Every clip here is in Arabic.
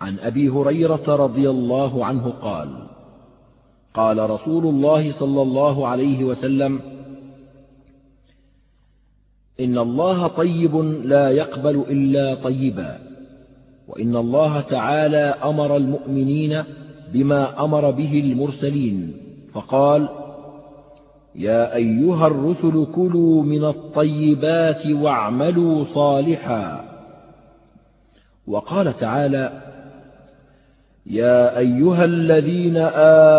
عن أبي هريرة رضي الله عنه قال قال رسول الله صلى الله عليه وسلم إن الله طيب لا يقبل إلا طيبا وإن الله تعالى أمر المؤمنين بما أمر به المرسلين فقال يا أيها الرسل كلوا من الطيبات واعملوا صالحا. وقال تعالى يا أيها الذين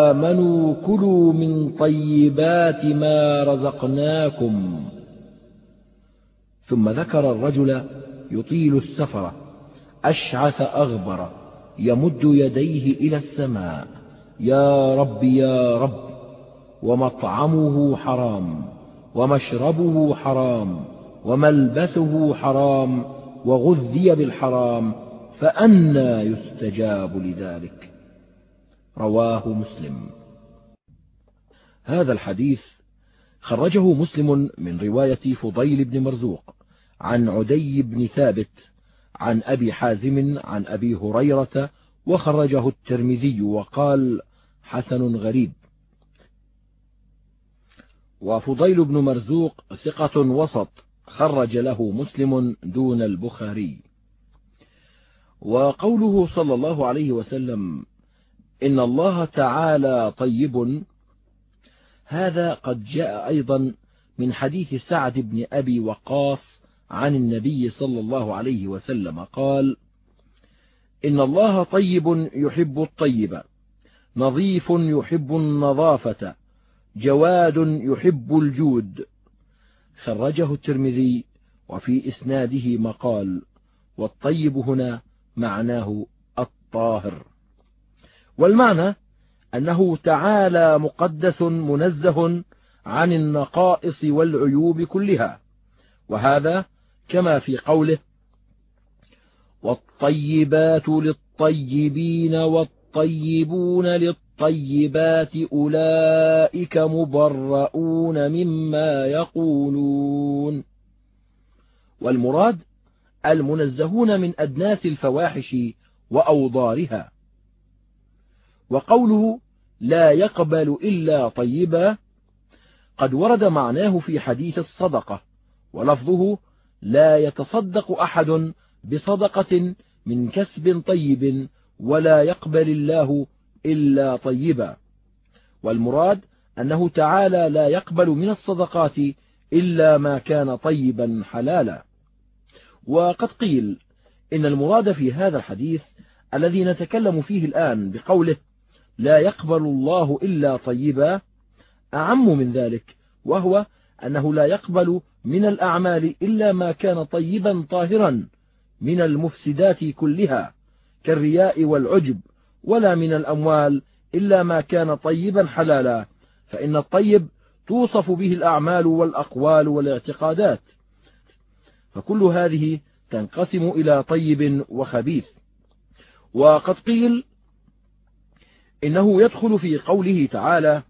آمنوا كلوا من طيبات ما رزقناكم. ثم ذكر الرجل يطيل السفر أشعث أغبر يمد يديه إلى السماء. يا رب يا رب ومطعمه حرام ومشربه حرام وملبسه حرام وغذي بالحرام فأنى يستجاب لذلك. رواه مسلم. هذا الحديث خرجه مسلم من رواية فضيل بن مرزوق عن عدي بن ثابت عن أبي حازم عن أبي هريرة وخرجه الترمذي وقال حسن غريب. وفضيل بن مرزوق ثقة وسط خرج له مسلم دون البخاري. وقوله صلى الله عليه وسلم إن الله تعالى طيب. هذا قد جاء أيضا من حديث سعد بن أبي وقاص عن النبي صلى الله عليه وسلم قال إن الله طيب يحب الطيب نظيف يحب النظافة جواد يحب الجود. خرجه الترمذي وفي إسناده مقال والطيب هنا معناه الطاهر. والمعنى أنه تعالى مقدس منزه عن النقائص والعيوب كلها. وهذا كما في قوله والطيبات للطيبين والطيبون للطيبات أولئك مبرؤون مما يقولون والمراد المنزهون من أدناس الفواحش وأوضارها. وقوله لا يقبل إلا طيبا قد ورد معناه في حديث الصدقة ولفظه لا يتصدق أحد بصدقة من كسب طيب ولا يقبل الله إلا طيبا. والمراد أنه تعالى لا يقبل من الصدقات إلا ما كان طيبا حلالا. وقد قيل إن المراد في هذا الحديث الذي نتكلم فيه الآن بقوله لا يقبل الله إلا طيبا أعم من ذلك وهو أنه لا يقبل من الأعمال إلا ما كان طيبا طاهرا من المفسدات كلها كالرياء والعجب ولا من الأموال إلا ما كان طيبا حلالا فإن الطيب توصف به الأعمال والأقوال والاعتقادات. فكل هذه تنقسم إلى طيب وخبيث. وقد قيل إنه يدخل في قوله تعالى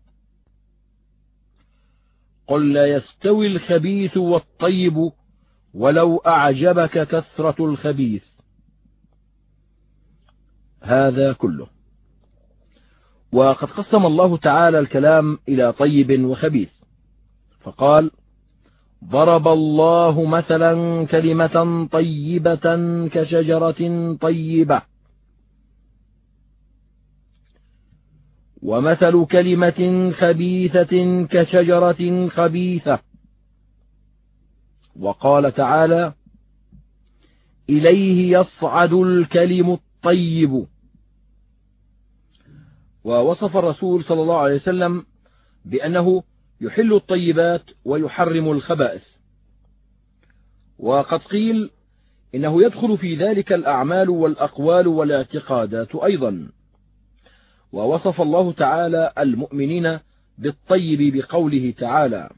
قل لا يستوي الخبيث والطيب ولو أعجبك كثرة الخبيث. هذا كله. وقد قسم الله تعالى الكلام إلى طيب وخبيث. فقال ضرب الله مثلا كلمة طيبة كشجرة طيبة. ومثل كلمة خبيثة كشجرة خبيثة. وقال تعالى إليه يصعد الكلم الطيب. ووصف الرسول صلى الله عليه وسلم بأنه يحل الطيبات ويحرم الخبائث. وقد قيل إنه يدخل في ذلك الأعمال والأقوال والاعتقادات أيضا. ووصف الله تعالى المؤمنين بالطيب بقوله تعالى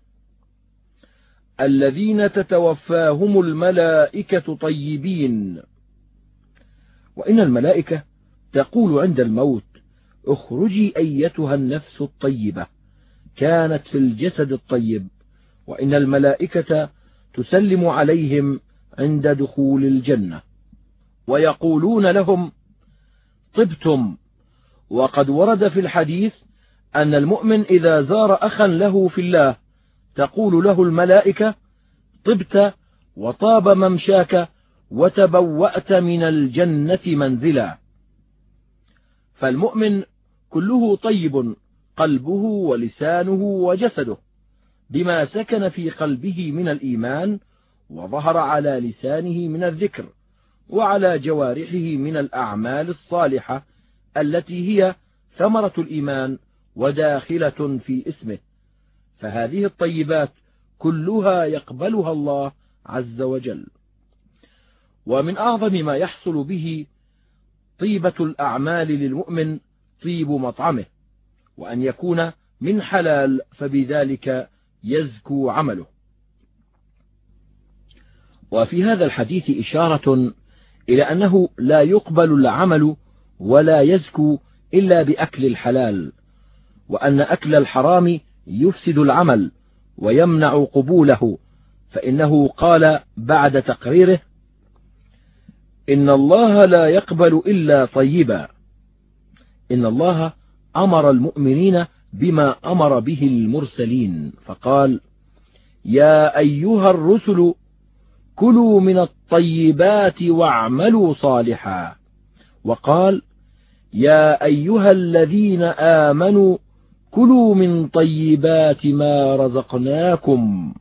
الذين تتوفاهم الملائكة طيبين. وإن الملائكة تقول عند الموت اخرجي أيتها النفس الطيبة. كانت في الجسد الطيب وإن الملائكة تسلم عليهم عند دخول الجنة. ويقولون لهم طبتم. وقد ورد في الحديث أن المؤمن إذا زار أخا له في الله تقول له الملائكة طبت وطاب ممشاك وتبوأت من الجنة منزلا. فالمؤمن كله طيب قلبه ولسانه وجسده بما سكن في قلبه من الإيمان وظهر على لسانه من الذكر وعلى جوارحه من الأعمال الصالحة التي هي ثمرة الإيمان وداخلة في اسمه. فهذه الطيبات كلها يقبلها الله عز وجل. ومن أعظم ما يحصل به طيبة الأعمال للمؤمن طيب مطعمه. وأن يكون من حلال فبذلك يزكو عمله. وفي هذا الحديث إشارة إلى أنه لا يقبل العمل ولا يزكو إلا بأكل الحلال وأن أكل الحرام يفسد العمل ويمنع قبوله. فإنه قال بعد تقريره إن الله لا يقبل إلا طيبا. إن الله أمر المؤمنين بما أمر به المرسلين. فقال يا أيها الرسل كلوا من الطيبات واعملوا صالحا. وقال يا أيها الذين آمنوا كلوا من طيبات ما رزقناكم.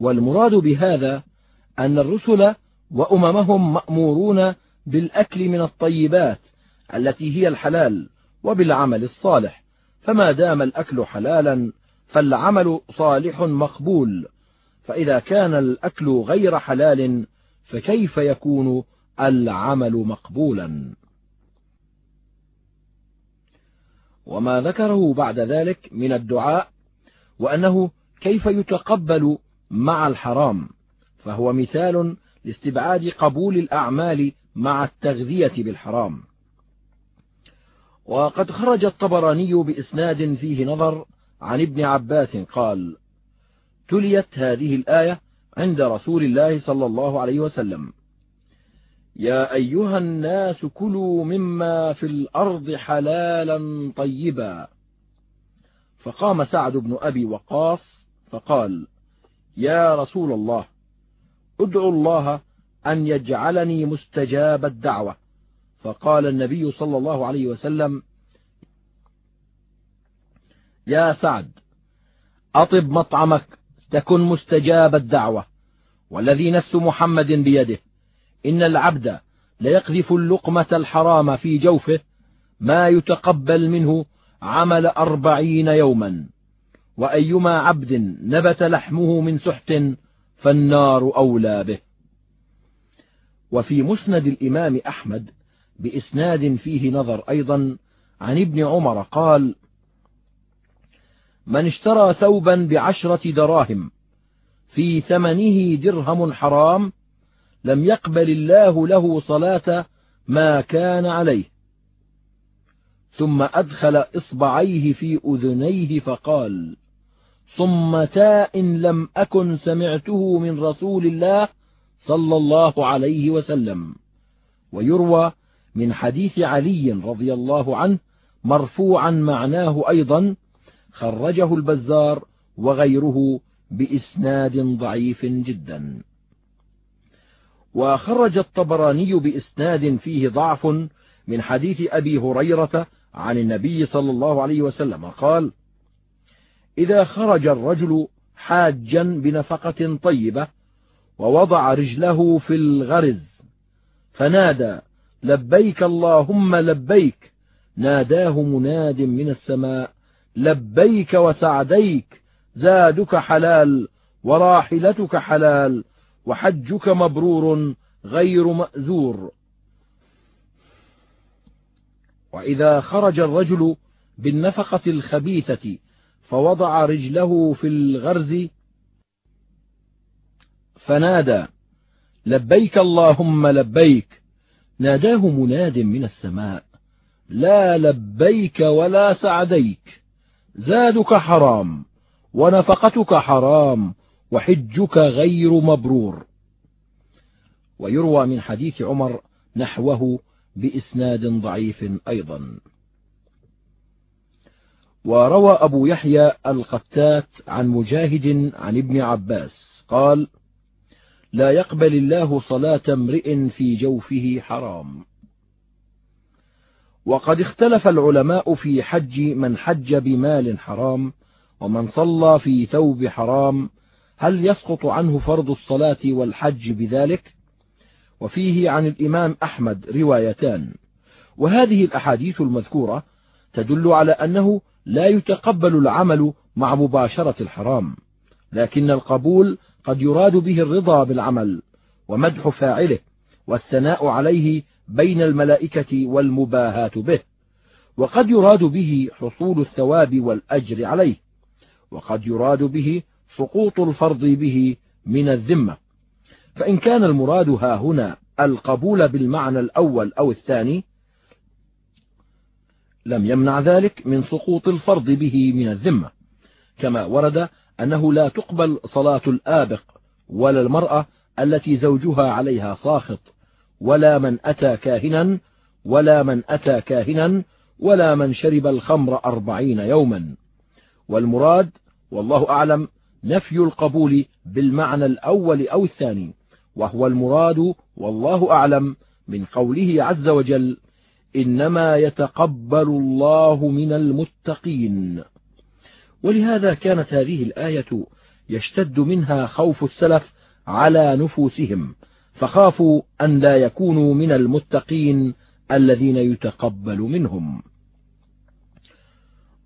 والمراد بهذا أن الرسل وأممهم مأمورون بالأكل من الطيبات التي هي الحلال وبالعمل الصالح. فما دام الأكل حلالا فالعمل صالح مقبول. فإذا كان الأكل غير حلال فكيف يكون العمل مقبولا؟ وما ذكره بعد ذلك من الدعاء وأنه كيف يتقبل مع الحرام. فهو مثال لاستبعاد قبول الأعمال مع التغذية بالحرام. وقد خرج الطبراني بإسناد فيه نظر عن ابن عباس قال تليت هذه الآية عند رسول الله صلى الله عليه وسلم. يا أيها الناس كلوا مما في الأرض حلالا طيبا. فقام سعد بن أبي وقاص فقال يا رسول الله ادعو الله أن يجعلني مستجاب الدعوة. فقال النبي صلى الله عليه وسلم يا سعد أطب مطعمك تكن مستجاب الدعوة والذي نفس محمد بيده. إن العبد ليقذف اللقمة الحرام في جوفه ما يتقبل منه عمل أربعين يوما. وأيما عبد نبت لحمه من سحت فالنار أولى به. وفي مسند الإمام أحمد بإسناد فيه نظر أيضا عن ابن عمر قال من اشترى ثوبا بعشرة دراهم في ثمنه درهم حرام لم يقبل الله له صلاة ما كان عليه. ثم أدخل إصبعيه في أذنيه فقال صمتا إن لم أكن سمعته من رسول الله صلى الله عليه وسلم. ويروى من حديث علي رضي الله عنه مرفوعا معناه أيضا خرجه البزار وغيره بإسناد ضعيف جدا. وخرج الطبراني بإسناد فيه ضعف من حديث أبي هريرة عن النبي صلى الله عليه وسلم. قال إذا خرج الرجل حاجا بنفقة طيبة ووضع رجله في الغرز. فنادى لبيك اللهم لبيك. ناداه مناد من السماء لبيك وسعديك زادك حلال وراحلتك حلال وحجك مبرور غير مأزور. وإذا خرج الرجل بالنفقة الخبيثة فوضع رجله في الغرز فنادى لبيك اللهم لبيك. ناداه مناد من السماء لا لبيك ولا سعديك زادك حرام ونفقتك حرام وحجك غير مبرور. ويروى من حديث عمر نحوه بإسناد ضعيف أيضا. وروى أبو يحيى القتات عن مجاهد عن ابن عباس قال لا يقبل الله صلاة امرئ في جوفه حرام. وقد اختلف العلماء في حج من حج بمال حرام ومن صلى في ثوب حرام. هل يسقط عنه فرض الصلاة والحج بذلك؟ وفيه عن الإمام أحمد روايتان. وهذه الأحاديث المذكورة تدل على أنه لا يتقبل العمل مع مباشرة الحرام لكن القبول قد يراد به الرضا بالعمل ومدح فاعله والثناء عليه بين الملائكة والمباهاة به وقد يراد به حصول الثواب والأجر عليه وقد يراد به سقوط الفرض به من الذمة. فإن كان المراد ها هنا القبول بالمعنى الأول أو الثاني لم يمنع ذلك من سقوط الفرض به من الذمة كما ورد أنه لا تقبل صلاة الآبق ولا المرأة التي زوجها عليها ساخط ولا من أتى كاهنا ولا من أتى كاهنا ولا من شرب الخمر أربعين يوما. والمراد والله أعلم نفي القبول بالمعنى الأول أو الثاني وهو المراد والله أعلم من قوله عز وجل إنما يتقبل الله من المتقين. ولهذا كانت هذه الآية يشتد منها خوف السلف على نفوسهم فخافوا أن لا يكونوا من المتقين الذين يتقبل منهم.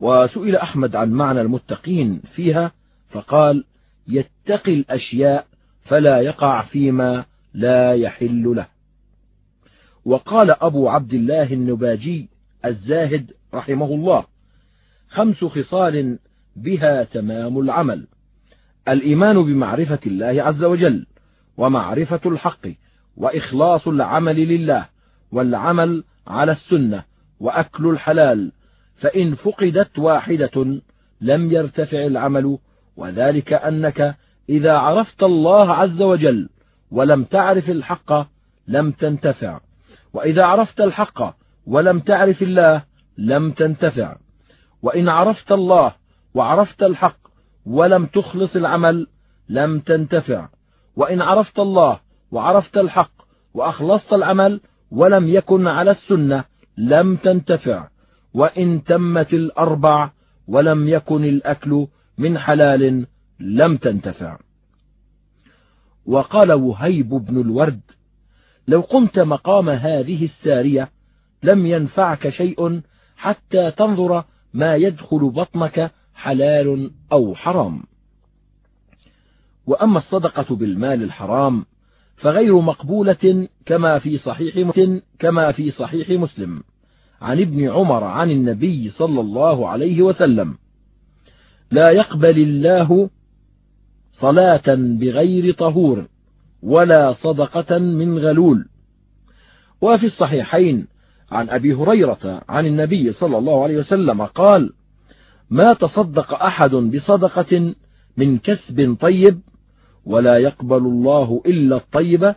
وسئل أحمد عن معنى المتقين فيها فقال يتقي الأشياء فلا يقع فيما لا يحل له. وقال أبو عبد الله النباجي الزاهد رحمه الله خمس خصال بها تمام العمل. الإيمان بمعرفة الله عز وجل ومعرفة الحق وإخلاص العمل لله والعمل على السنة وأكل الحلال. فإن فقدت واحدة لم يرتفع العمل وذلك أنك إذا عرفت الله عز وجل ولم تعرف الحق لم تنتفع. وإذا عرفت الحق ولم تعرف الله لم تنتفع. وإن عرفت الله وعرفت الحق ولم تخلص العمل لم تنتفع. وإن عرفت الله وعرفت الحق وأخلصت العمل ولم يكن على السنة لم تنتفع. وإن تمت الأربع ولم يكن الأكل من حلال لم تنتفع. وقال وهيب بن الورد لو قمت مقام هذه السارية لم ينفعك شيء حتى تنظر ما يدخل بطنك حلال أو حرام. وأما الصدقة بالمال الحرام فغير مقبولة كما في صحيح كما في صحيح مسلم. عن ابن عمر عن النبي صلى الله عليه وسلم لا يقبل الله صلاة بغير طهور ولا صدقة من غلول. وفي الصحيحين عن أبي هريرة عن النبي صلى الله عليه وسلم قال ما تصدق أحد بصدقة من كسب طيب ولا يقبل الله إلا الطيبة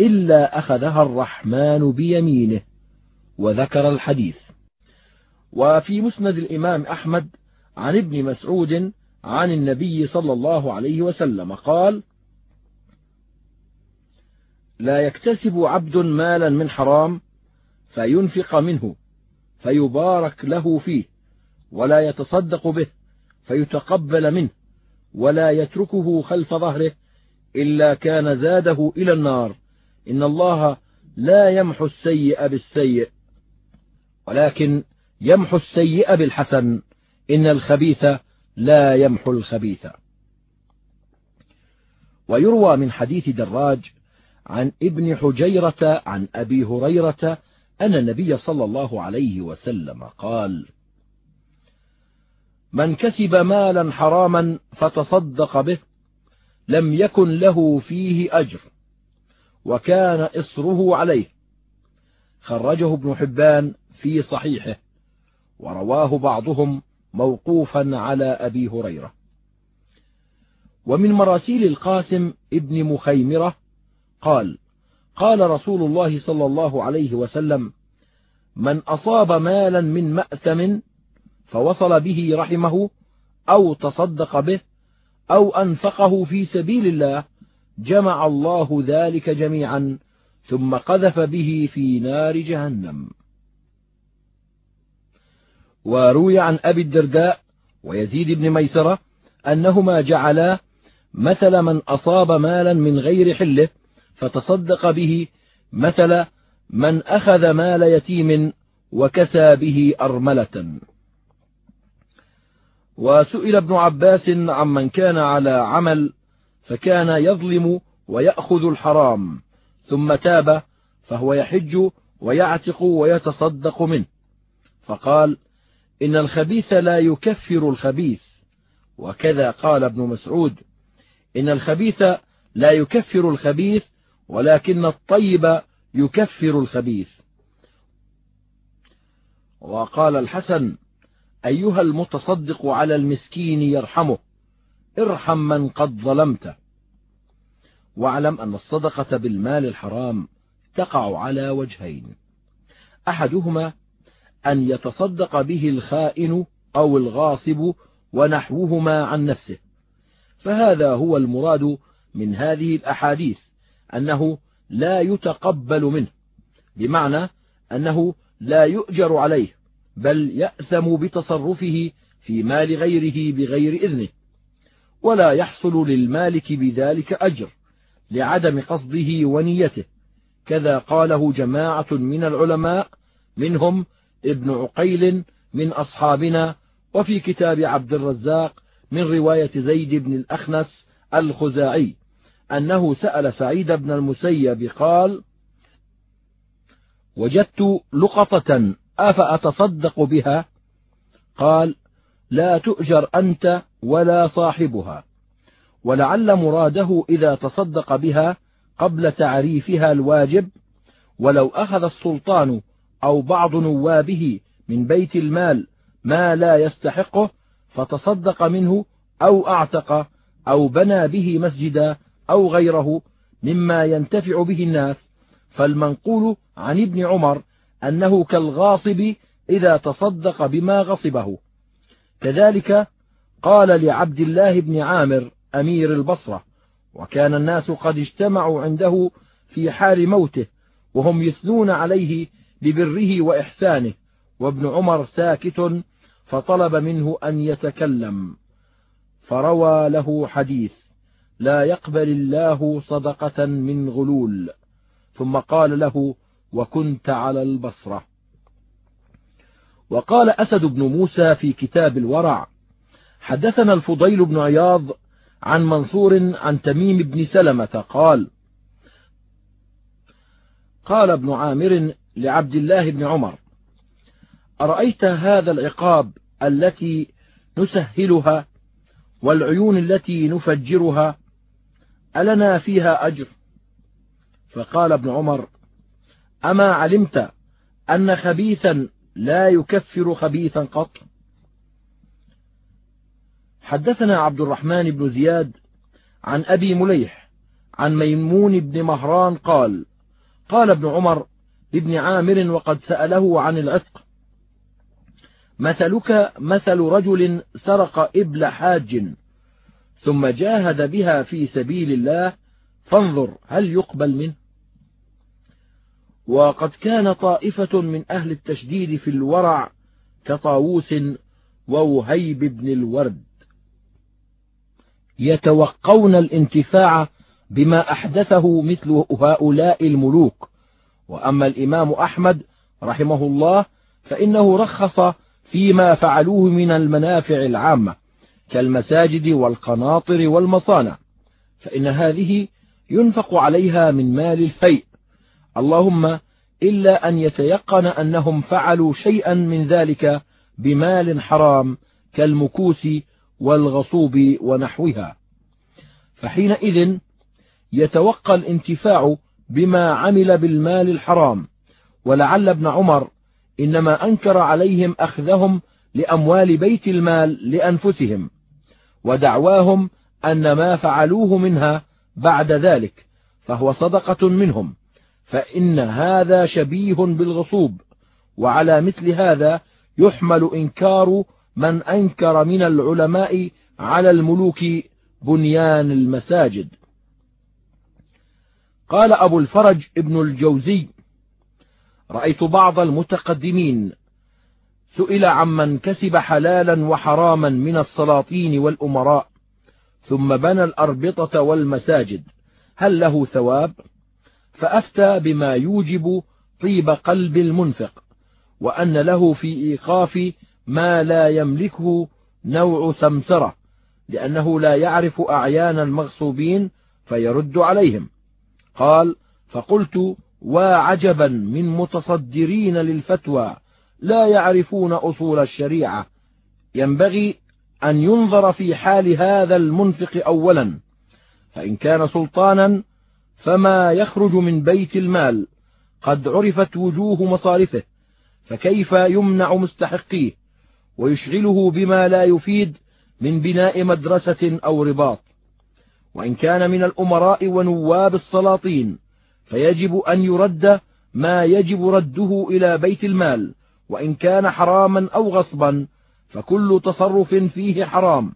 إلا أخذها الرحمن بيمينه. وذكر الحديث. وفي مسند الإمام أحمد عن ابن مسعود عن النبي صلى الله عليه وسلم قال لا يكتسب عبد مالا من حرام فينفق منه فيبارك له فيه. ولا يتصدق به فيتقبل منه ولا يتركه خلف ظهره إلا كان زاده إلى النار. إن الله لا يمحو السيء بالسيء ولكن يمحو السيء بالحسن. إن الخبيث لا يمحو الخبيث. ويروى من حديث دراج عن ابن حجيرة عن أبي هريرة أن النبي صلى الله عليه وسلم قال من كسب مالا حراما فتصدق به لم يكن له فيه أجر وكان إصره عليه. خرجه ابن حبان في صحيحه ورواه بعضهم موقوفا على أبي هريرة. ومن مراسيل القاسم ابن مخيمرة قال قال رسول الله صلى الله عليه وسلم من أصاب مالا من مأثم فوصل به رحمه أو تصدق به أو أنفقه في سبيل الله جمع الله ذلك جميعا ثم قذف به في نار جهنم. وروي عن أبي الدرداء ويزيد بن ميسرة أنهما جعلا مثل من أصاب مالا من غير حله فتصدق به مثل من أخذ مال يتيم وكسى به أرملة. وسئل ابن عباس عمن كان على عمل فكان يظلم ويأخذ الحرام ثم تاب فهو يحج ويعتق ويتصدق منه. فقال إن الخبيث لا يكفر الخبيث. وكذا قال ابن مسعود إن الخبيث لا يكفر الخبيث ولكن الطيب يكفر الخبيث. وقال الحسن أيها المتصدق على المسكين يرحمه ارحم من قد ظلمته واعلم أن الصدقة بالمال الحرام تقع على وجهين. أحدهما أن يتصدق به الخائن أو الغاصب ونحوهما عن نفسه. فهذا هو المراد من هذه الأحاديث أنه لا يتقبل منه بمعنى أنه لا يؤجر عليه. بل يأثم بتصرفه في مال غيره بغير إذنه. ولا يحصل للمالك بذلك أجر لعدم قصده ونيته. كذا قاله جماعة من العلماء منهم ابن عقيل من أصحابنا وفي كتاب عبد الرزاق من رواية زيد بن الأخنس الخزاعي أنه سأل سعيد بن المسيب قال وجدت لقطة أفأتصدق بها؟ قال لا تؤجر أنت ولا صاحبها. ولعل مراده إذا تصدق بها قبل تعريفها الواجب ولو أخذ السلطان أو بعض نوابه من بيت المال ما لا يستحقه فتصدق منه أو أعتق أو بنى به مسجدا أو غيره مما ينتفع به الناس. فالمنقول عن ابن عمر أنه كالغاصب إذا تصدق بما غصبه. كذلك قال لعبد الله بن عامر أمير البصرة وكان الناس قد اجتمعوا عنده في حال موته وهم يثنون عليه ببره وإحسانه وابن عمر ساكت فطلب منه أن يتكلم. فروى له حديث لا يقبل الله صدقة من غلول. ثم قال له وكنت على البصرة. وقال أسد بن موسى في كتاب الورع حدثنا الفضيل بن عياض عن منصور عن تميم بن سلمة قال قال ابن عامر لعبد الله بن عمر أرأيت هذا العقاب التي نسهلها والعيون التي نفجرها؟ ألنا فيها أجر؟ فقال ابن عمر أما علمت أن خبيثا لا يكفر خبيثا قط؟ حدثنا عبد الرحمن بن زياد عن أبي مليح عن ميمون بن مهران قال قال ابن عمر لابن عامر وقد سأله عن العتق مثلك مثل رجل سرق إبل حاج ثم جاهد بها في سبيل الله فانظر هل يقبل منه؟ وقد كان طائفة من أهل التشديد في الورع كطاووس ووهيب بن الورد. يتوقون الانتفاع بما أحدثه مثل هؤلاء الملوك. وأما الإمام أحمد رحمه الله فإنه رخص فيما فعلوه من المنافع العامة كالمساجد والقناطر والمصانع فإن هذه ينفق عليها من مال الفيء. اللهم إلا أن يتيقن أنهم فعلوا شيئا من ذلك بمال حرام كالمكوس والغصوب ونحوها. فحينئذ يتوقى الانتفاع بما عمل بالمال الحرام ولعل ابن عمر إنما أنكر عليهم أخذهم لأموال بيت المال لأنفسهم ودعواهم أن ما فعلوه منها بعد ذلك فهو صدقة منهم. فإن هذا شبيه بالغصوب وعلى مثل هذا يحمل إنكار من أنكر من العلماء على الملوك بنيان المساجد. قال أبو الفرج ابن الجوزي رأيت بعض المتقدمين سئل عمن كسب حلالا وحراما من السلاطين والأمراء ثم بنى الأربطة والمساجد هل له ثواب؟ فأفتى بما يوجب طيب قلب المنفق وأن له في إيقاف ما لا يملكه نوع سمسرة لأنه لا يعرف أعيان المغصوبين فيرد عليهم. قال فقلت وعجبا من متصدرين للفتوى لا يعرفون أصول الشريعة ينبغي أن ينظر في حال هذا المنفق أولا فإن كان سلطانا فما يخرج من بيت المال. قد عرفت وجوه مصارفه فكيف يمنع مستحقيه؟ ويشغله بما لا يفيد من بناء مدرسة أو رباط. وإن كان من الأمراء ونواب السلاطين فيجب أن يرد ما يجب رده إلى بيت المال. وإن كان حراما أو غصبا فكل تصرف فيه حرام.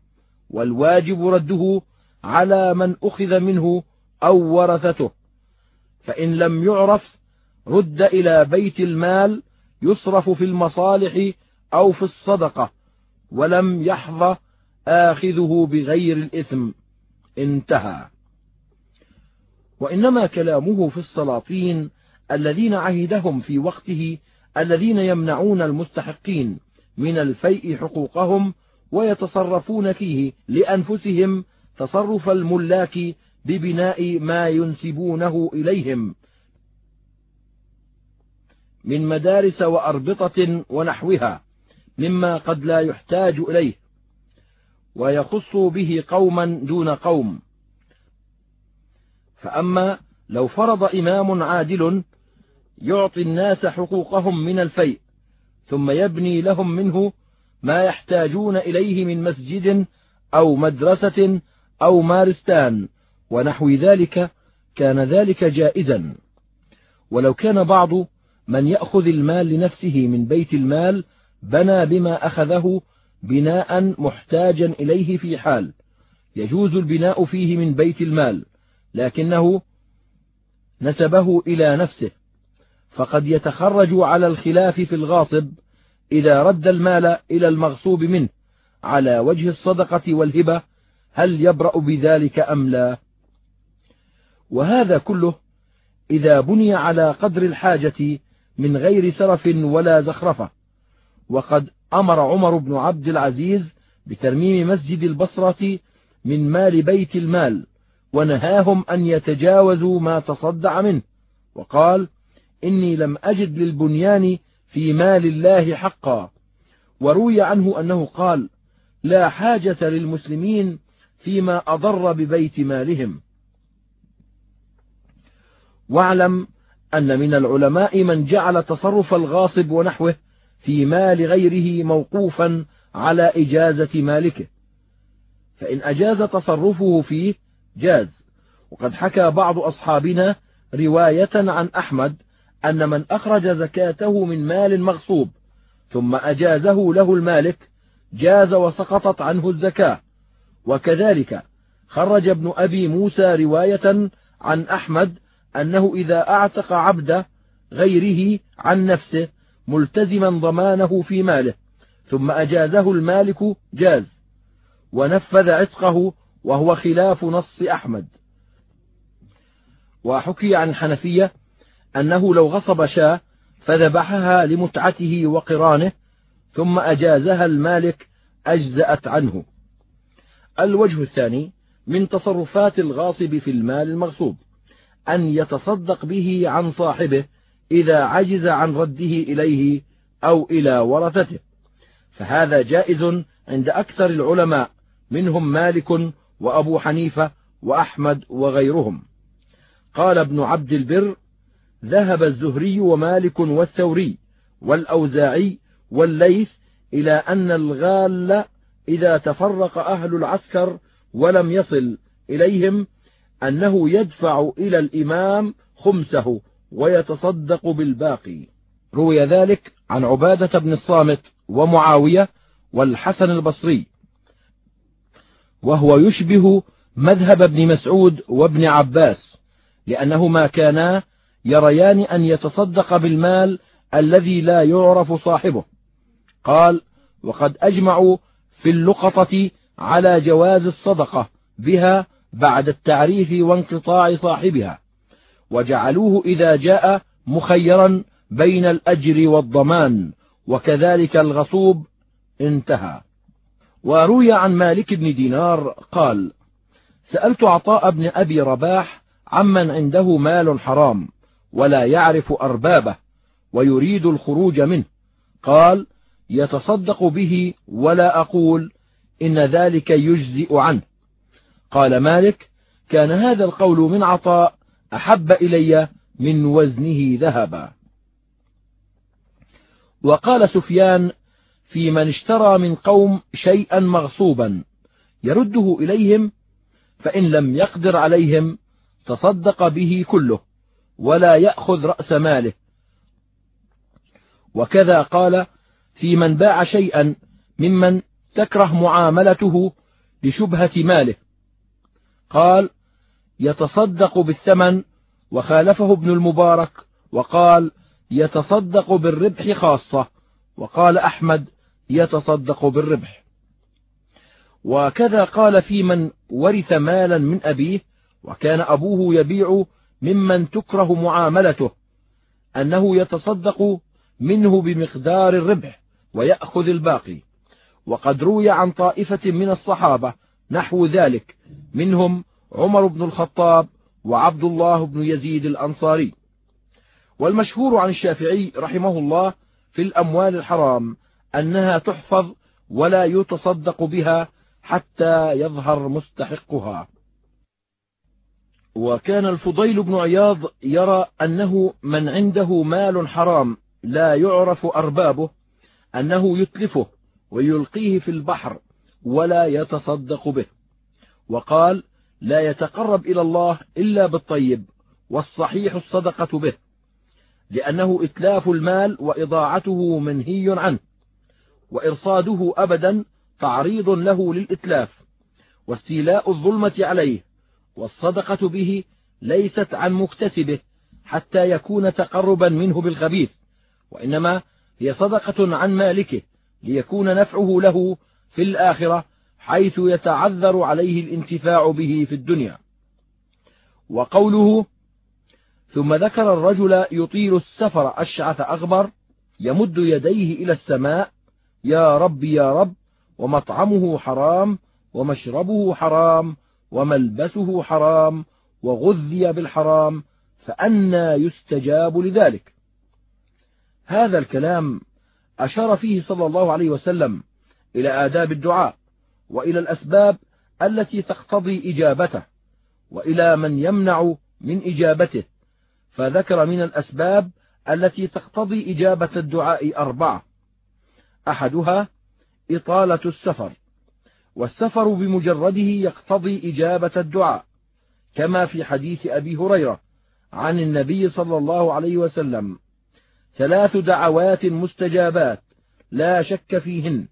والواجب رده على من أخذ منه أو ورثته. فإن لم يعرف رد إلى بيت المال يصرف في المصالح أو في الصدقة ولم يحظى آخذه بغير الإثم. انتهى. وإنما كلامه في السلاطين الذين عهدهم في وقته الذين يمنعون المستحقين من الفيء حقوقهم ويتصرفون فيه لأنفسهم تصرف الملاك ببناء ما ينسبونه إليهم. من مدارس وأربطة ونحوها مما قد لا يحتاج إليه ويخص به قوما دون قوم. فأما لو فرض إمام عادل يعطي الناس حقوقهم من الفيء ثم يبني لهم منه ما يحتاجون إليه من مسجد أو مدرسة أو مارستان ونحو ذلك كان ذلك جائزا. ولو كان بعض من يأخذ المال لنفسه من بيت المال بنى بما أخذه بناء محتاجا إليه في حال يجوز البناء فيه من بيت المال لكنه نسبه إلى نفسه فقد يتخرج على الخلاف في الغاصب إذا رد المال إلى المغصوب منه على وجه الصدقة والهبة هل يبرأ بذلك أم لا؟ وهذا كله إذا بني على قدر الحاجة من غير سرف ولا زخرفة. وقد أمر عمر بن عبد العزيز بترميم مسجد البصرة من مال بيت المال ونهاهم أن يتجاوزوا ما تصدع منه. وقال إني لم أجد للبنيان في مال الله حقا. وروي عنه أنه قال لا حاجة للمسلمين فيما أضر ببيت مالهم. واعلم أن من العلماء من جعل تصرف الغاصب ونحوه في مال غيره موقوفا على إجازة مالكه. فإن أجاز تصرفه فيه جاز. وقد حكى بعض أصحابنا رواية عن أحمد أن من أخرج زكاته من مال مغصوب ثم أجازه له المالك جاز وسقطت عنه الزكاة. وكذلك خرج ابن أبي موسى رواية عن أحمد أنه إذا أعتق عبد غيره عن نفسه ملتزما ضمانه في ماله ثم أجازه المالك جاز ونفذ عتقه وهو خلاف نص أحمد. وحكي عن حنفية أنه لو غصب شاة فذبحها لمتعته وقرانه ثم أجازها المالك أجزأت عنه. الوجه الثاني من تصرفات الغاصب في المال المغصوب. أن يتصدق به عن صاحبه إذا عجز عن رده إليه أو إلى ورثته. فهذا جائز عند أكثر العلماء منهم مالك وأبو حنيفة وأحمد وغيرهم. قال ابن عبد البر ذهب الزهري ومالك والثوري والأوزاعي والليث إلى أن الغال إذا تفرق أهل العسكر ولم يصل إليهم أنه يدفع إلى الإمام خمسه ويتصدق بالباقي. روي ذلك عن عبادة بن الصامت ومعاوية والحسن البصري وهو يشبه مذهب ابن مسعود وابن عباس لأنهما كانا يريان أن يتصدق بالمال الذي لا يعرف صاحبه. قال وقد أجمعوا في اللقطة على جواز الصدقة بها بعد التعريف وانقطاع صاحبها وجعلوه إذا جاء مخيرا بين الأجر والضمان وكذلك الغصوب انتهى. وروي عن مالك بن دينار قال سألت عطاء بن أبي رباح عمن عنده مال حرام ولا يعرف أربابه ويريد الخروج منه. قال يتصدق به ولا أقول إن ذلك يجزئ عنه. قال مالك كان هذا القول من عطاء أحب إلي من وزنه ذهبا. وقال سفيان في من اشترى من قوم شيئا مغصوبا يرده إليهم فإن لم يقدر عليهم تصدق به كله ولا يأخذ رأس ماله. وكذا قال في من باع شيئا ممن تكره معاملته لشبهة ماله. قال يتصدق بالثمن وخالفه ابن المبارك وقال يتصدق بالربح خاصة وقال أحمد يتصدق بالربح. وكذا قال في من ورث مالا من أبيه وكان أبوه يبيع ممن تكره معاملته أنه يتصدق منه بمقدار الربح ويأخذ الباقي. وقد روي عن طائفة من الصحابة نحو ذلك. منهم عمر بن الخطاب وعبد الله بن يزيد الأنصاري. والمشهور عن الشافعي رحمه الله في الأموال الحرام أنها تحفظ ولا يتصدق بها حتى يظهر مستحقها. وكان الفضيل بن عياض يرى أنه من عنده مال حرام لا يعرف أربابه أنه يتلفه ويلقيه في البحر. ولا يتصدق به. وقال لا يتقرب إلى الله إلا بالطيب والصحيح الصدقة به لأنه إتلاف المال وإضاعته منهي عنه وإرصاده أبدا تعريض له للإتلاف واستيلاء الظلمة عليه والصدقة به ليست عن مكتسبه حتى يكون تقربا منه بالخبيث وإنما هي صدقة عن مالكه ليكون نفعه له في الآخرة حيث يتعذر عليه الانتفاع به في الدنيا. وقوله ثم ذكر الرجل يطيل السفر أشعث أغبر يمد يديه إلى السماء يا رب يا رب ومطعمه حرام ومشربه حرام وملبسه حرام وغذي بالحرام فأنى يستجاب لذلك. هذا الكلام أشار فيه صلى الله عليه وسلم إلى آداب الدعاء وإلى الأسباب التي تقتضي إجابته وإلى من يمنع من إجابته فذكر من الأسباب التي تقتضي إجابة الدعاء أربعة. أحدها إطالة السفر والسفر بمجرده يقتضي إجابة الدعاء كما في حديث أبي هريرة عن النبي صلى الله عليه وسلم ثلاث دعوات مستجابات لا شك فيهن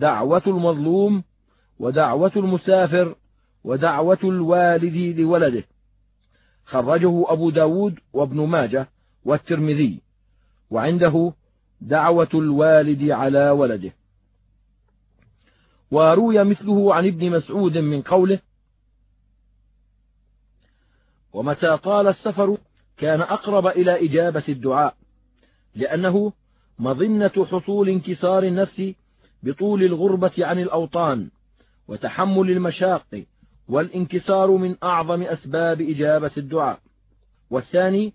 دعوة المظلوم ودعوة المسافر ودعوة الوالد لولده. خرجه أبو ب داود وابن ماجه والترمذي وعنده دعوة الوالد على ولده. وروي مثله عن ابن مسعود من قوله ومتى طال السفر كان أقرب إلى إجابة الدعاء لأنه مظنة حصول انكسار النفس بطول الغربة عن الأوطان وتحمل المشاق والانكسار من أعظم أسباب إجابة الدعاء. والثاني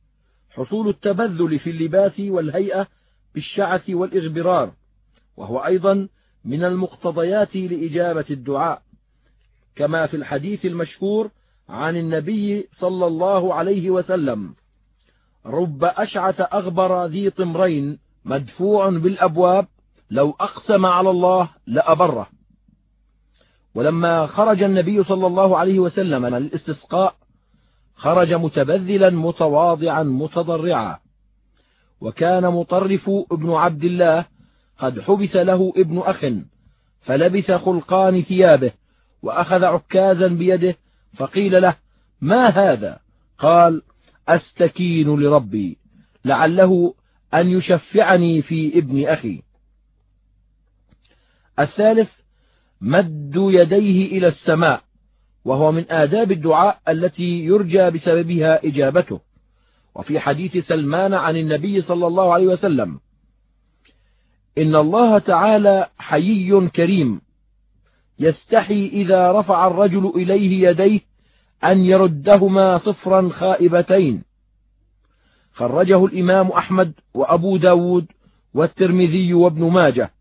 حصول التبذل في اللباس والهيئة بالشعث والإغبرار وهو أيضا من المقتضيات لإجابة الدعاء. كما في الحديث المشهور عن النبي صلى الله عليه وسلم رب أشعث أغبر ذي طمرين مدفوع بالأبواب لو أقسم على الله لأبره. ولما خرج النبي صلى الله عليه وسلم للاستسقاء خرج متبذلا متواضعا متضرعا. وكان مطرف ابن عبد الله قد حبس له ابن أخ فلبس خلقان ثيابه وأخذ عكازا بيده فقيل له ما هذا؟ قال أستكين لربي لعله أن يشفعني في ابن أخي. الثالث مد يديه إلى السماء وهو من آداب الدعاء التي يرجى بسببها إجابته. وفي حديث سلمان عن النبي صلى الله عليه وسلم إن الله تعالى حيي كريم يستحي إذا رفع الرجل إليه يديه أن يردهما صفرا خائبتين. خرجه الإمام أحمد وأبو داود والترمذي وابن ماجه.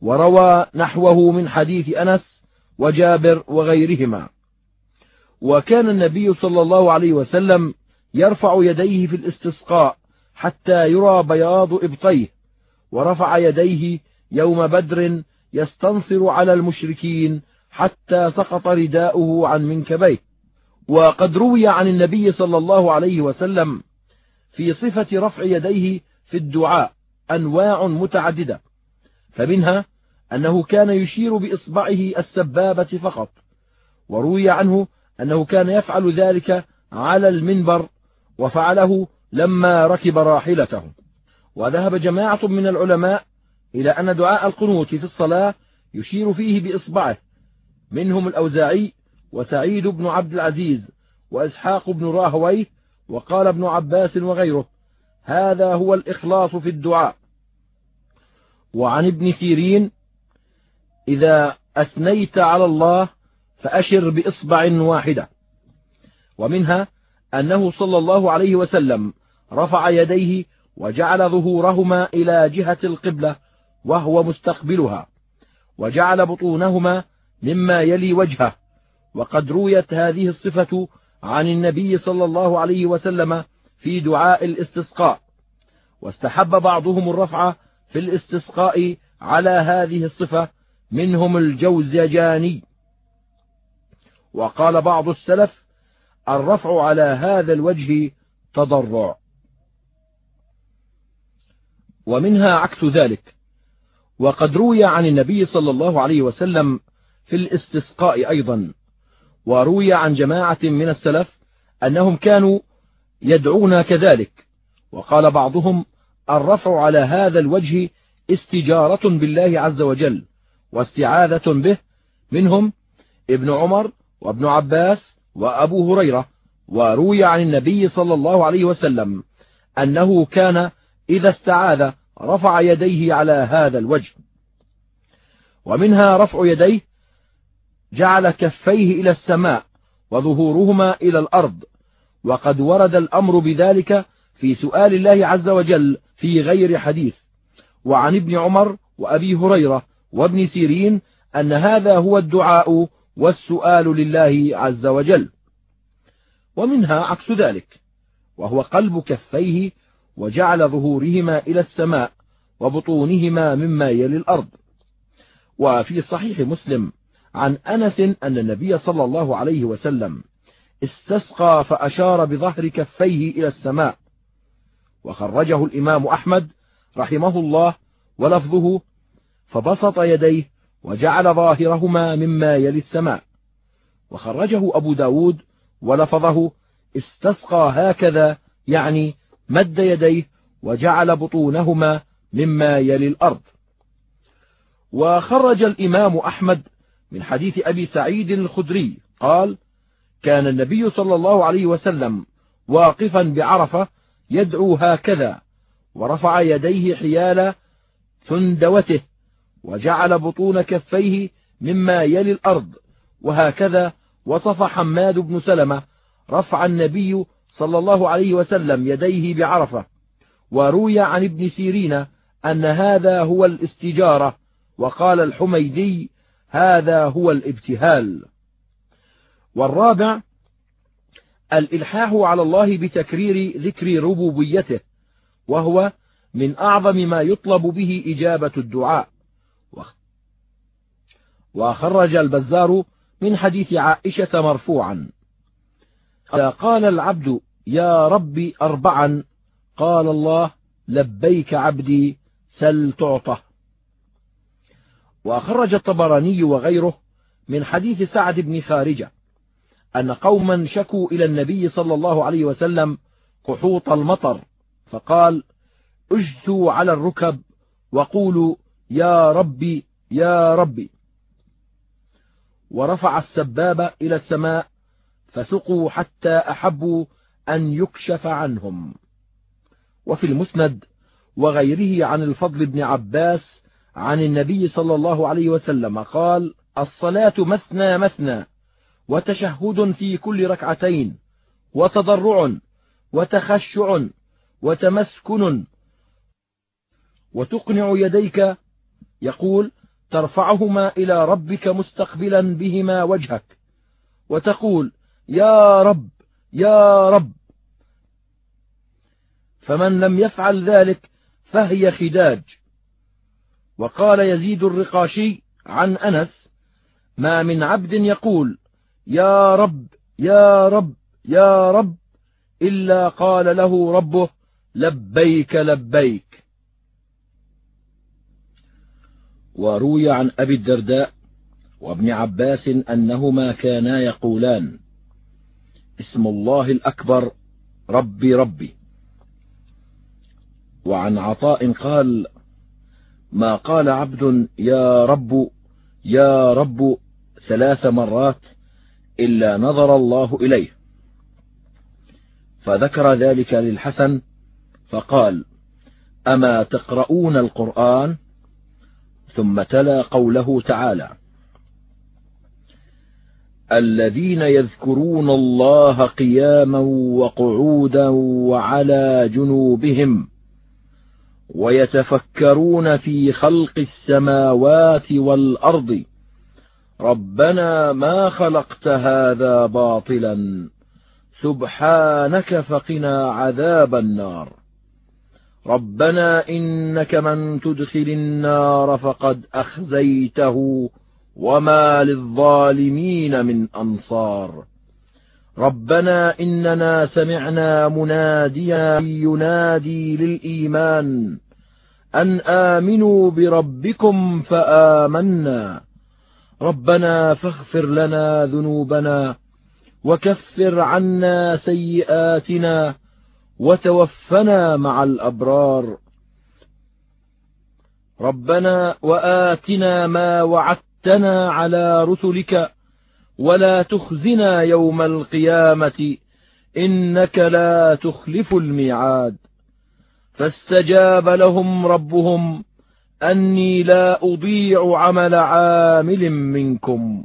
وروى نحوه من حديث أنس وجابر وغيرهما. وكان النبي صلى الله عليه وسلم يرفع يديه في الاستسقاء حتى يرى بياض إبطيه ورفع يديه يوم بدر يستنصر على المشركين حتى سقط رداؤه عن منكبيه. وقد روي عن النبي صلى الله عليه وسلم في صفة رفع يديه في الدعاء أنواع متعددة فمنها أنه كان يشير بإصبعه السبابة فقط وروي عنه أنه كان يفعل ذلك على المنبر وفعله لما ركب راحلته. وذهب جماعة من العلماء إلى أن دعاء القنوت في الصلاة يشير فيه بإصبعه منهم الأوزاعي وسعيد بن عبد العزيز وإسحاق بن راهويه وقال ابن عباس وغيره. هذا هو الإخلاص في الدعاء. وعن ابن سيرين إذا أثنيت على الله فأشر بإصبع واحدة. ومنها أنه صلى الله عليه وسلم رفع يديه وجعل ظهورهما إلى جهة القبلة وهو مستقبلها وجعل بطونهما مما يلي وجهه وقد رويت هذه الصفة عن النبي صلى الله عليه وسلم في دعاء الاستسقاء واستحب بعضهم الرفع في الاستسقاء على هذه الصفة منهم الجوزجاني. وقال بعض السلف الرفع على هذا الوجه تضرع. ومنها عكس ذلك. وقد روي عن النبي صلى الله عليه وسلم في الاستسقاء أيضا. وروي عن جماعة من السلف أنهم كانوا يدعون كذلك. وقال بعضهم الرفع على هذا الوجه استجارة بالله عز وجل. واستعاذة به منهم ابن عمر وابن عباس وأبو هريرة وروي عن النبي صلى الله عليه وسلم أنه كان إذا استعاذ رفع يديه على هذا الوجه. ومنها رفع يديه جعل كفيه إلى السماء وظهورهما إلى الأرض وقد ورد الأمر بذلك في سؤال الله عز وجل في غير حديث وعن ابن عمر وأبي هريرة وابن سيرين أن هذا هو الدعاء والسؤال لله عز وجل. ومنها عكس ذلك وهو قلب كفيه وجعل ظهورهما إلى السماء وبطونهما مما يلي الأرض. وفي صحيح مسلم عن أنس أن النبي صلى الله عليه وسلم استسقى فأشار بظهر كفيه إلى السماء. وخرجه الإمام أحمد رحمه الله ولفظه فبسط يديه وجعل ظاهرهما مما يلي السماء. وخرجه أبو داود ولفظه استسقى هكذا يعني مد يديه وجعل بطونهما مما يلي الأرض. وخرج الإمام أحمد من حديث أبي سعيد الخدري قال كان النبي صلى الله عليه وسلم واقفا بعرفة يدعو هكذا ورفع يديه حيال ثندوته وجعل بطون كفيه مما يلي الأرض. وهكذا وصف حماد بن سلمة رفع النبي صلى الله عليه وسلم يديه بعرفة. وروي عن ابن سيرين أن هذا هو الاستجارة وقال الحميدي هذا هو الابتهال. والرابع الإلحاح على الله بتكرير ذكر ربوبيته وهو من أعظم ما يطلب به إجابة الدعاء. وخرج البزار من حديث عائشة مرفوعا. قال العبد يا ربي أربعا قال الله لبيك عبدي سل تعطه. وأخرج الطبراني وغيره من حديث سعد بن خارجة أن قوما شكوا إلى النبي صلى الله عليه وسلم قحوط المطر فقال أجثوا على الركب وقولوا يا ربي يا ربي. ورفع السباب إلى السماء فسقوا حتى أحبوا أن يكشف عنهم. وفي المسند وغيره عن الفضل بن عباس عن النبي صلى الله عليه وسلم قال الصلاة مثنى مثنى وتشهد في كل ركعتين وتضرع وتخشع وتمسكن وتقنع يديك يقول ترفعهما إلى ربك مستقبلا بهما وجهك وتقول يا رب يا رب. فمن لم يفعل ذلك فهي خداج. وقال يزيد الرقاشي عن أنس ما من عبد يقول يا رب يا رب يا رب إلا قال له ربه لبيك لبيك. وروي عن أبي الدرداء وابن عباس أنهما كانا يقولان اسم الله الأكبر ربي ربي. وعن عطاء قال ما قال عبد يا رب يا رب ثلاث مرات إلا نظر الله إليه. فذكر ذلك للحسن فقال أما تقرؤون القرآن ثم تلا قوله تعالى الذين يذكرون الله قياما وقعودا وعلى جنوبهم ويتفكرون في خلق السماوات والأرض ربنا ما خلقت هذا باطلا سبحانك فقنا عذاب النار ربنا إنك من تدخل النار فقد أخزيته وما للظالمين من أنصار. ربنا إننا سمعنا مناديا ينادي للإيمان أن آمنوا بربكم فآمنا. ربنا فاغفر لنا ذنوبنا وكفر عنا سيئاتنا وتوفنا مع الأبرار. ربنا وآتنا ما وعدتنا على رسلك ولا تخزنا يوم القيامة إنك لا تخلف الميعاد. فاستجاب لهم ربهم أني لا أضيع عمل عامل منكم.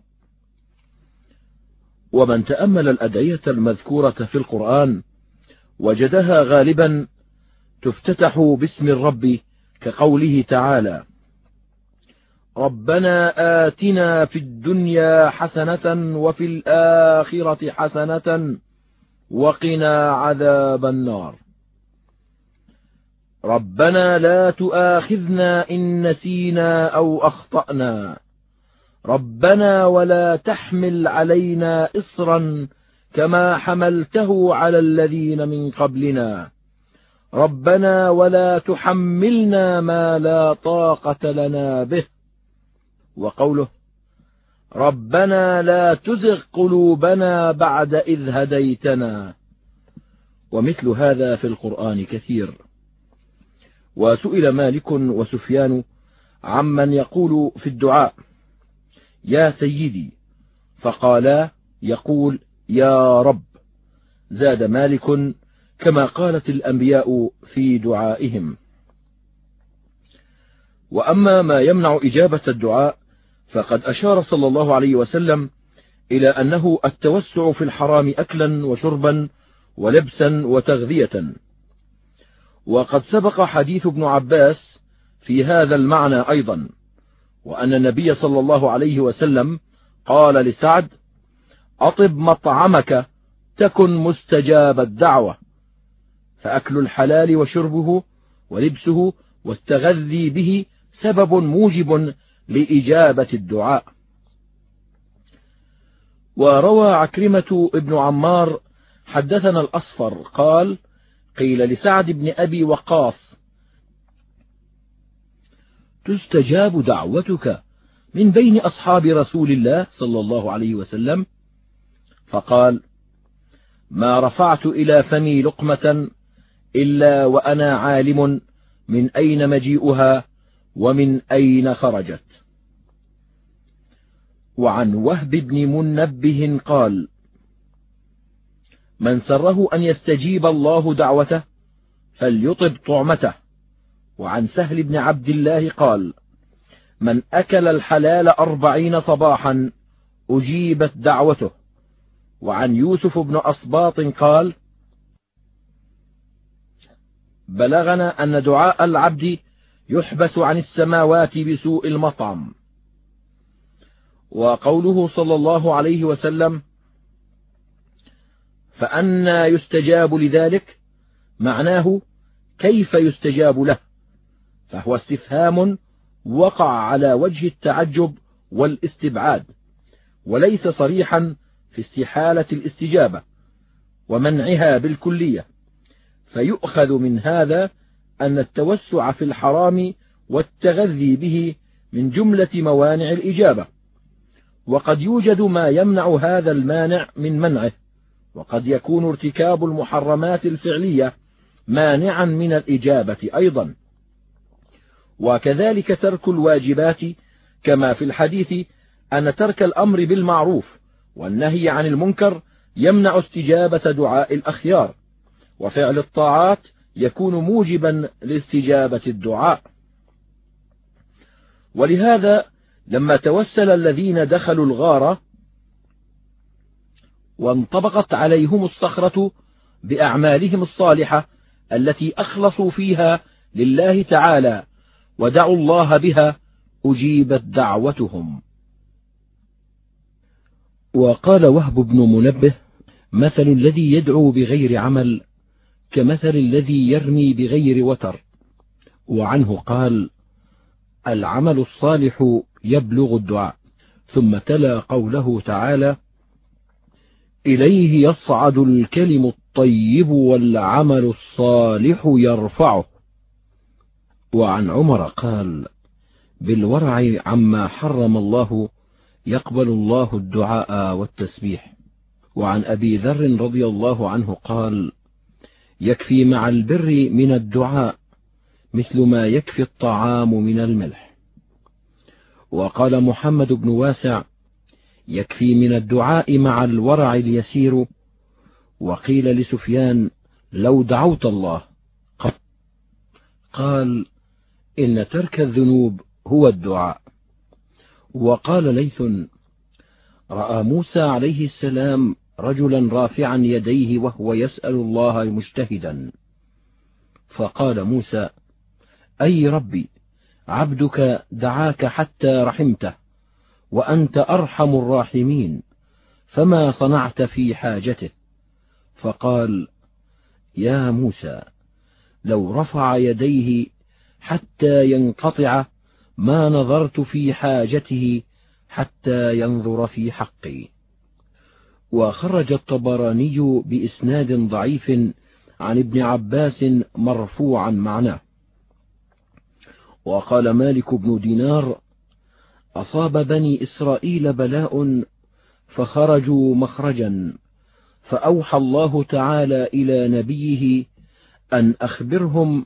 ومن تأمل الأدعية المذكورة في القرآن وجدها غالبا تفتتح باسم الرب كقوله تعالى ربنا آتنا في الدنيا حسنة وفي الآخرة حسنة وقنا عذاب النار. ربنا لا تؤاخذنا إن نسينا أو أخطأنا. ربنا ولا تحمل علينا إصرا كما حملته على الذين من قبلنا. ربنا ولا تحملنا ما لا طاقة لنا به. وقوله ربنا لا تزغ قلوبنا بعد إذ هديتنا. ومثل هذا في القرآن كثير. وسئل مالك وسفيان عمن يقول في الدعاء يا سيدي فقالا يقول يا رب. زاد مالك كما قالت الأنبياء في دعائهم. وأما ما يمنع إجابة الدعاء فقد أشار صلى الله عليه وسلم إلى أنه التوسع في الحرام أكلا وشربا ولبسا وتغذية. وقد سبق حديث ابن عباس في هذا المعنى أيضا وأن النبي صلى الله عليه وسلم قال لسعد أطب مطعمك تكن مستجاب الدعوة. فأكل الحلال وشربه ولبسه والتغذي به سبب موجب لإجابة الدعاء. وروى عكرمة ابن عمار حدثنا الأصفر قال قيل لسعد بن أبي وقاص تستجاب دعوتك من بين أصحاب رسول الله صلى الله عليه وسلم فقال ما رفعت إلى فمي لقمة إلا وأنا عالم من أين مجيئها ومن أين خرجت. وعن وهب بن منبه قال من سره أن يستجيب الله دعوته فليطب طعمته. وعن سهل بن عبد الله قال من أكل الحلال أربعين صباحا أجيبت دعوته. وعن يوسف بن أصباط قال بلغنا أن دعاء العبد يحبس عن السماوات بسوء المطعم. وقوله صلى الله عليه وسلم فأنى يستجاب لذلك معناه كيف يستجاب له فهو استفهام وقع على وجه التعجب والاستبعاد وليس صريحا في استحالة الاستجابة ومنعها بالكلية فيؤخذ من هذا أن التوسع في الحرام والتغذي به من جملة موانع الإجابة. وقد يوجد ما يمنع هذا المانع من منعه وقد يكون ارتكاب المحرمات الفعلية مانعا من الإجابة أيضا. وكذلك ترك الواجبات كما في الحديث أن ترك الأمر بالمعروف والنهي عن المنكر يمنع استجابة دعاء الأخيار وفعل الطاعات يكون موجبا لاستجابة الدعاء. ولهذا لما توسل الذين دخلوا الغار وانطبقت عليهم الصخرة بأعمالهم الصالحة التي أخلصوا فيها لله تعالى ودعوا الله بها أجيبت دعوتهم. وقال وهب بن منبه مثل الذي يدعو بغير عمل كمثل الذي يرمي بغير وتر. وعنه قال العمل الصالح يبلغ الدعاء. ثم تلا قوله تعالى إليه يصعد الكلم الطيب والعمل الصالح يرفعه. وعن عمر قال بالورع عما حرم الله يقبل الله الدعاء والتسبيح. وعن أبي ذر رضي الله عنه قال يكفي مع البر من الدعاء مثل ما يكفي الطعام من الملح. وقال محمد بن واسع يكفي من الدعاء مع الورع اليسير. وقيل لسفيان لو دعوت الله. قال إن ترك الذنوب هو الدعاء. وقال ليث رأى موسى عليه السلام رجلا رافعا يديه وهو يسأل الله مجتهدا. فقال موسى أي ربي عبدك دعاك حتى رحمته وأنت أرحم الراحمين فما صنعت في حاجته؟ فقال يا موسى لو رفع يديه حتى ينقطع ما نظرت في حاجته حتى ينظر في حقي. وخرج الطبراني بإسناد ضعيف عن ابن عباس مرفوعا معناه. وقال مالك بن دينار أصاب بني إسرائيل بلاء فخرجوا مخرجا فأوحى الله تعالى إلى نبيه أن أخبرهم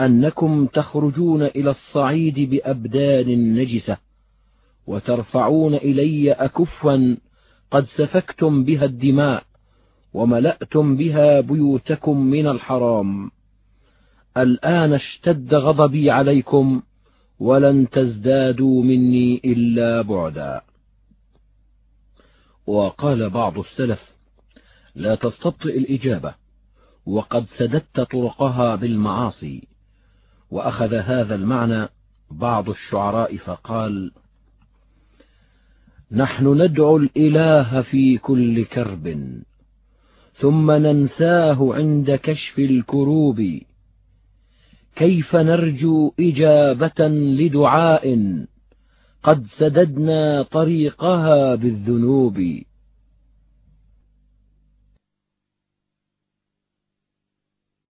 أنكم تخرجون إلى الصعيد بأبدان نجسة وترفعون إلي أكفا قد سفكتم بها الدماء وملأتم بها بيوتكم من الحرام. الآن اشتد غضبي عليكم ولن تزدادوا مني إلا بعدا. وقال بعض السلف لا تستبطئ الإجابة وقد سددت طرقها بالمعاصي. وأخذ هذا المعنى بعض الشعراء فقال نحن ندعو الإله في كل كرب ثم ننساه عند كشف الكروب. كيف نرجو إجابة لدعاء؟ قد سددنا طريقها بالذنوب.